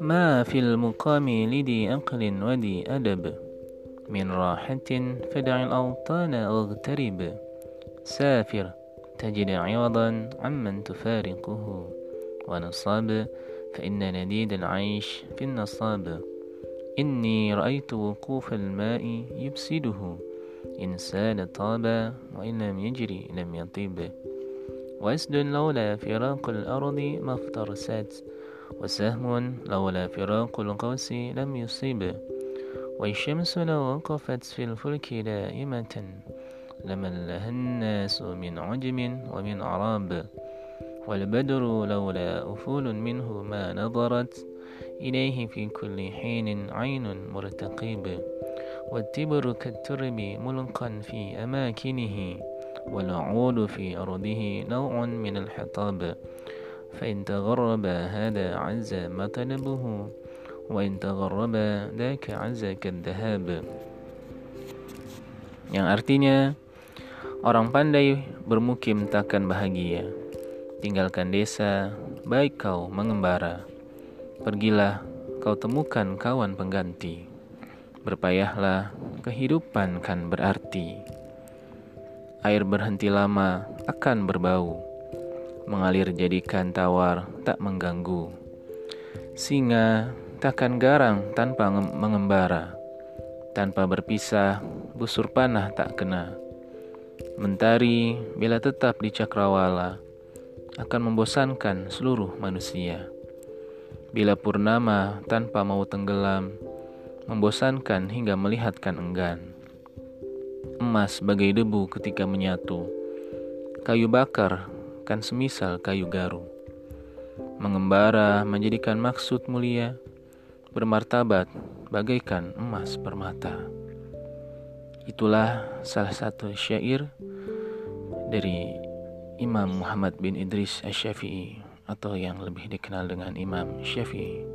ما في المقام لدي أقل ودي أدب. من راحة فدع الأوطان واغترب. سافر تجد عوضا عمن تفارقه. ونصاب فإن نديد العيش في النصاب. إني رأيت وقوف الماء يفسده إن سال طاب وإن لم يجري لم يطيب. وأسد لولا فراق الأرض ما افترست وسهم لولا فراق القوس لم يصيب والشمس لو وقفت في الفلك دائمة لمن لها الناس من عجم ومن عراب والبدر لولا أفول منه ما نظرت إليه في كل حين عين مرتقيب والتبر كالترب ملقا في أماكنه والعود في أرضه نوع من الحطاب فإن تغرب هذا عز مطلبه وإن تغرب ذاك عز كالذهاب yang artinya orang pandai bermukim takkan bahagia tinggalkan desa baik kau mengembara pergilah kau temukan kawan pengganti berpayahlah kehidupan kan berarti air berhenti lama akan berbau mengalir jadikan tawar tak mengganggu. Singa takkan garang tanpa mengembara. Tanpa berpisah busur panah tak kena. Mentari bila tetap di cakrawala akan membosankan seluruh manusia. Bila purnama tanpa mau tenggelam membosankan hingga melihatkan enggan. Emas bagai debu ketika menyatu kayu bakar kan semisal kayu garu. Mengembara menjadikan maksud mulia, bermartabat bagaikan emas permata. Itulah salah satu syair dari Imam Muhammad bin Idris Asy-Syafi'i atau yang lebih dikenal dengan Imam Syafi'i.